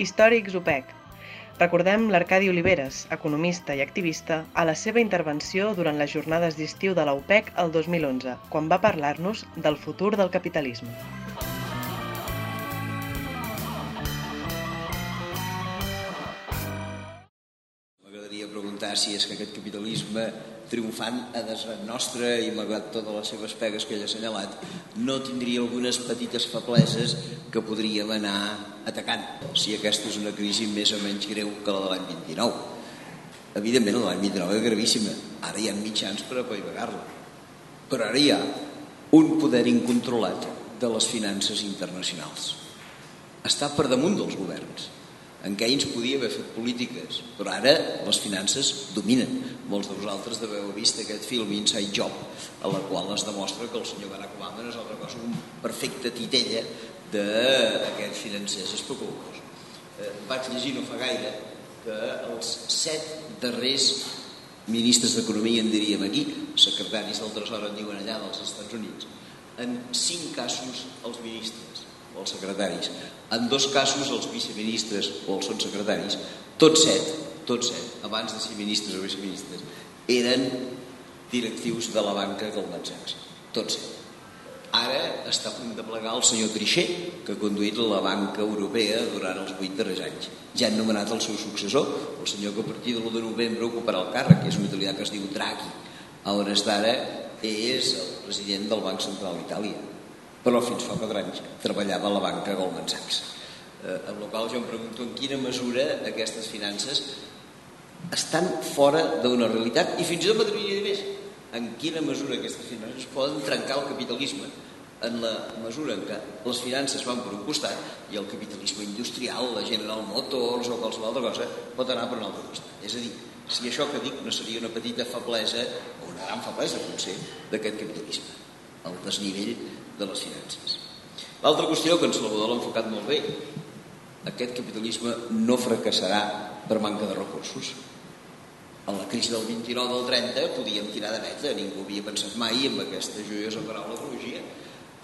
Històrics OPEC. Recordem l'Arcadi Oliveres, economista i activista, a la seva intervenció durant les jornades d'estiu de la UPEC el 2011, quan va parlar-nos del futur del capitalisme. M'agradaria preguntar si és que aquest capitalisme triomfant a desrat nostre i malgrat totes les seves pegues que ell ha assenyalat, no tindria algunes petites febleses que podríem anar atacant, si aquesta és una crisi més o menys greu que la de l'any 29. Evidentment, la de l'any 29 és gravíssima. Ara hi ha mitjans per apaivagar-la. Però ara hi ha un poder incontrolat de les finances internacionals. Està per damunt dels governs en Keynes podia haver fet polítiques, però ara les finances dominen. Molts de vosaltres deveu haver vist aquest film Inside Job, a la qual es demostra que el senyor Barack Obama no és altra cosa un perfecte titella d'aquests financers especuladors. Eh, vaig llegir no fa gaire que els set darrers ministres d'Economia, en diríem aquí, secretaris del Tresor en diuen allà dels Estats Units, en cinc casos els ministres o els secretaris. En dos casos, els viceministres o els secretaris, tots set, tots set, abans de ser ministres o viceministres, eren directius de la banca Goldman Sachs. Tots set. Ara està a punt de plegar el senyor Trichet, que ha conduït la banca europea durant els vuit darrers anys. Ja han nomenat el seu successor, el senyor que a partir de l'1 de novembre ocuparà el càrrec, que és un italià que es diu Draghi. A hores d'ara és el president del Banc Central d'Itàlia però fins fa 4 anys treballava a la banca Goldman Sachs. Eh, amb la qual jo em pregunto en quina mesura aquestes finances estan fora d'una realitat i fins i tot m'atreviria en quina mesura aquestes finances poden trencar el capitalisme en la mesura en què les finances van per un costat i el capitalisme industrial, la General Motors o qualsevol altra cosa pot anar per un altre costat. És a dir, si això que dic no seria una petita feblesa o una gran feblesa, potser, d'aquest capitalisme, el desnivell de les finances. L'altra qüestió que en Salvador l'ha enfocat molt bé, aquest capitalisme no fracassarà per manca de recursos. En la crisi del 29 del 30 podíem tirar de neta, ningú havia pensat mai en aquesta joiosa paraula ecologia,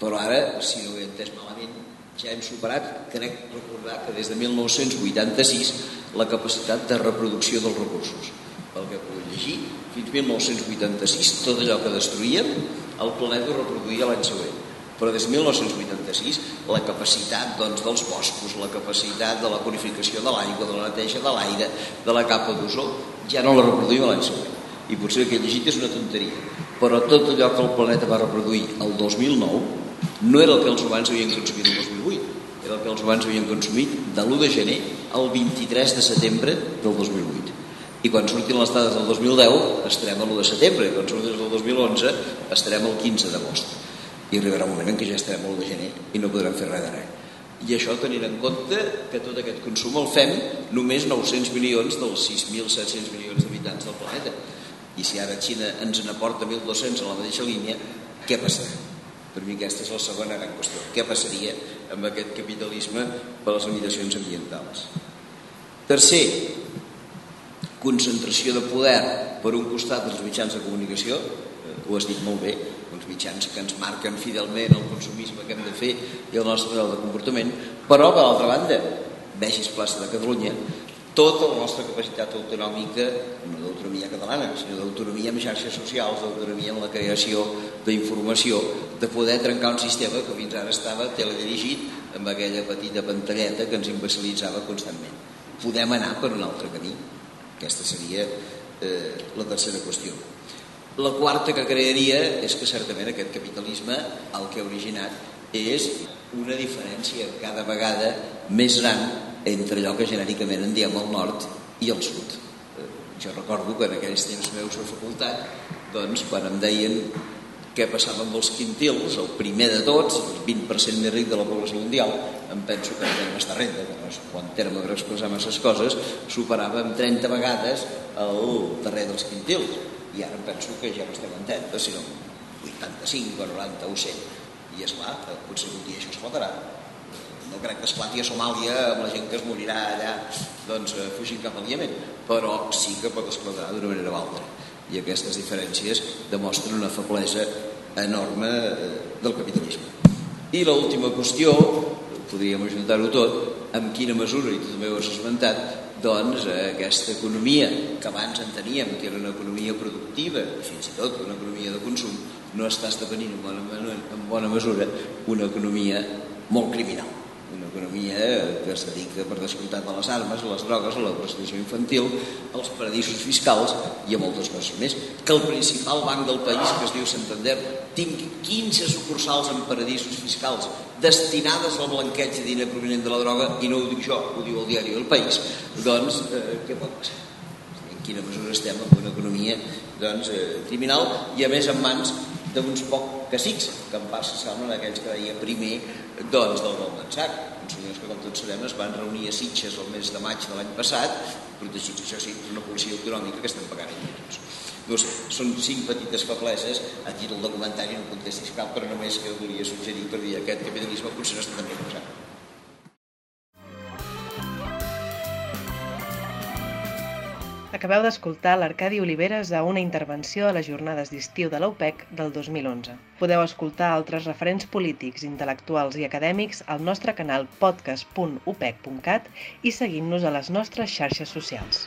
però ara, si no ho he entès malament, ja hem superat, crec recordar que des de 1986 la capacitat de reproducció dels recursos. Pel que puc llegir, fins 1986 tot allò que destruïem el planeta ho reproduïa l'any següent però des de 1986 la capacitat doncs, dels boscos, la capacitat de la purificació de l'aigua, de la neteja de l'aire, de la capa d'ozó, ja no la reproduïm l'any següent. I potser el que he llegit és una tonteria, però tot allò que el planeta va reproduir el 2009 no era el que els humans havien consumit el 2008, era el que els humans havien consumit de l'1 de gener al 23 de setembre del 2008. I quan surtin les dades del 2010 estarem a l'1 de setembre, i quan surtin les del 2011 estarem al 15 d'agost i arribarà un moment en què ja estarem molt de gener i no podrem fer res de res. I això tenint en compte que tot aquest consum el fem només 900 milions dels 6.700 milions d'habitants del planeta. I si ara Xina ens n'aporta 1.200 a la mateixa línia, què passarà? Per mi aquesta és la segona gran qüestió. Què passaria amb aquest capitalisme per les limitacions ambientals? Tercer, concentració de poder per un costat dels mitjans de comunicació, eh, ho has dit molt bé, uns mitjans que ens marquen fidelment el consumisme que hem de fer i el nostre model de comportament, però, per l'altra banda, vegis plaça de Catalunya, tota la nostra capacitat autonòmica, no d'autonomia catalana, sinó d'autonomia en xarxes socials, d'autonomia en la creació d'informació, de poder trencar un sistema que fins ara estava teledirigit amb aquella petita pantalleta que ens imbecilitzava constantment. Podem anar per un altre camí. Aquesta seria eh, la tercera qüestió. La quarta que crearia és que certament aquest capitalisme el que ha originat és una diferència cada vegada més gran entre allò que genèricament en diem el nord i el sud. Eh, jo recordo que en aquells temps meus a facultat, doncs, quan em deien què passava amb els quintils, el primer de tots, el 20% més ric de la població mundial, em penso que no tenim estar renda, que no és quan terme per expressar coses, superava amb 30 vegades el darrer dels quintils i ara penso que ja no estem en 30 sinó 85 o 90 o 100 i és clar potser un dia això esclatarà no crec que esclati a Somàlia amb la gent que es morirà allà doncs, eh, fugint cap al Iemen però sí que pot esclatar d'una manera o altra. I aquestes diferències demostren una feblesa enorme eh, del capitalisme. I l'última qüestió podríem ajuntar-ho tot en quina mesura, i tu també ho has esmentat, doncs aquesta economia que abans enteníem que era una economia productiva, fins i tot una economia de consum, no està esdevenint en bona, en bona mesura una economia molt criminal una economia que es dedica per descomptat a les armes, a les drogues, a la prostitució infantil, als paradisos fiscals i a moltes coses més. Que el principal banc del país, que es diu Santander, tingui 15 sucursals en paradisos fiscals destinades al blanqueig de diner provenent de la droga, i no ho dic jo, ho diu el diari El País, doncs eh, què pot passar? En quina mesura estem en una economia doncs, eh, criminal i a més en mans d'uns poc cacics, que en part s'assemblen a aquells que deia primer doncs, del Goldman Sachs, uns senyors que com tots sabem es van reunir a Sitges el mes de maig de l'any passat, protegits això sí per una policia autonòmica que estan pagant. No sé, són cinc petites febleses, a títol de comentari no contestis cap, però només que volia suggerir per dir que aquest capitalisme potser no està tan bé Acabeu d'escoltar l'Arcadi Oliveres a una intervenció a les jornades d'estiu de l'UPEC del 2011. Podeu escoltar altres referents polítics, intel·lectuals i acadèmics al nostre canal podcast.upec.cat i seguint-nos a les nostres xarxes socials.